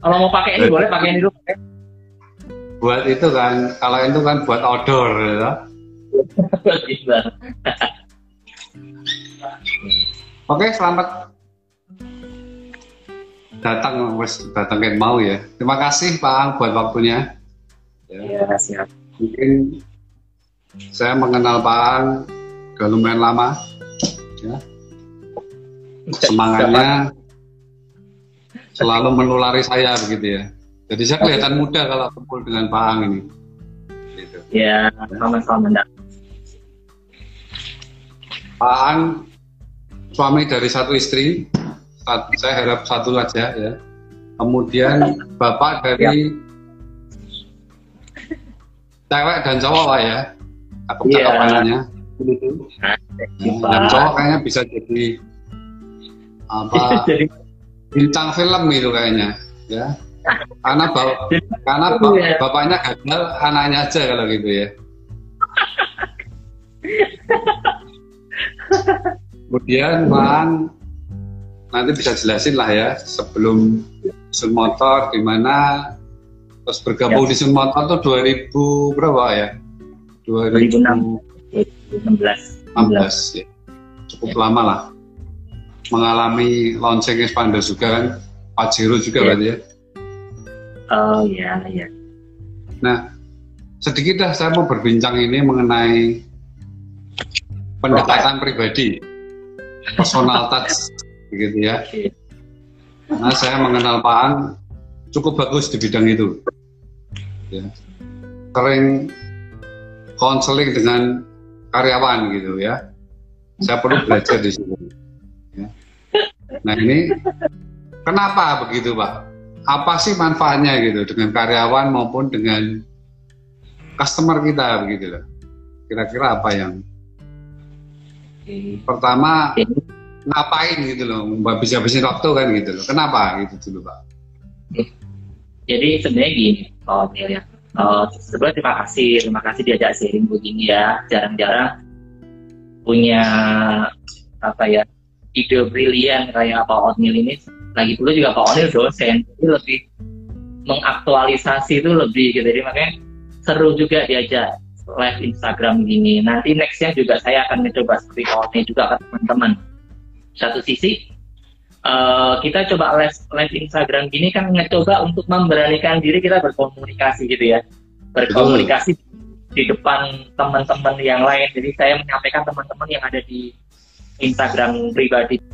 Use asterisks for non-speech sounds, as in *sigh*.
Kalau mau pakai ini boleh pakai ini dulu. Buat itu kan, kalau itu kan buat outdoor ya. *laughs* Oke, selamat datang wes datang kan mau ya. Terima kasih Pak Ang buat waktunya. Ya, ya siap. Mungkin saya mengenal Pak Ang udah lumayan lama. Ya. Semangatnya selalu menulari saya begitu ya. Jadi saya kelihatan muda kalau kumpul dengan Pak Ang ini. Gitu. Ya, sama-sama. Pak Ang suami dari satu istri, saya harap satu aja ya. Kemudian bapak dari ya. cewek dan cowok lah ya. Aku ya. cakapannya. Nah, dan cowok kayaknya bisa jadi apa *laughs* bintang film gitu kayaknya ya karena bap karena bap bapaknya gagal anaknya aja kalau gitu ya kemudian bang nanti bisa jelasin lah ya sebelum Sun Motor di mana terus bergabung ya. di Sun Motor tuh 2000 berapa ya? 2016 16 ya. Cukup ya. lama lah. Mengalami launching expander juga kan Pajero juga ya. berarti ya. Oh iya iya. Nah, sedikit dah saya mau berbincang ini mengenai pendekatan pribadi personal touch begitu ya. Nah, saya mengenal Pak An cukup bagus di bidang itu. Ya. Sering konseling dengan karyawan gitu ya. Saya perlu belajar di sini. Nah ini kenapa begitu Pak? Apa sih manfaatnya gitu dengan karyawan maupun dengan customer kita begitu loh? Kira-kira apa yang pertama ngapain gitu loh bisa habisin waktu kan gitu loh. Kenapa gitu dulu pak? Jadi sebenarnya gini oh ya. Oh, sebenarnya terima kasih terima kasih diajak sharing begini ya. Jarang-jarang punya apa ya ide brilian kayak Pak Onil ini. Lagi dulu juga Pak Onil dosen jadi lebih mengaktualisasi itu lebih gitu. Jadi makanya seru juga diajak live Instagram gini nanti nextnya juga saya akan mencoba seperti Pak Onil juga ke teman-teman. Satu sisi uh, kita coba live, live Instagram gini kan ngecoba untuk memberanikan diri kita berkomunikasi gitu ya. Berkomunikasi Betul. di depan teman-teman yang lain. Jadi saya menyampaikan teman-teman yang ada di Instagram pribadi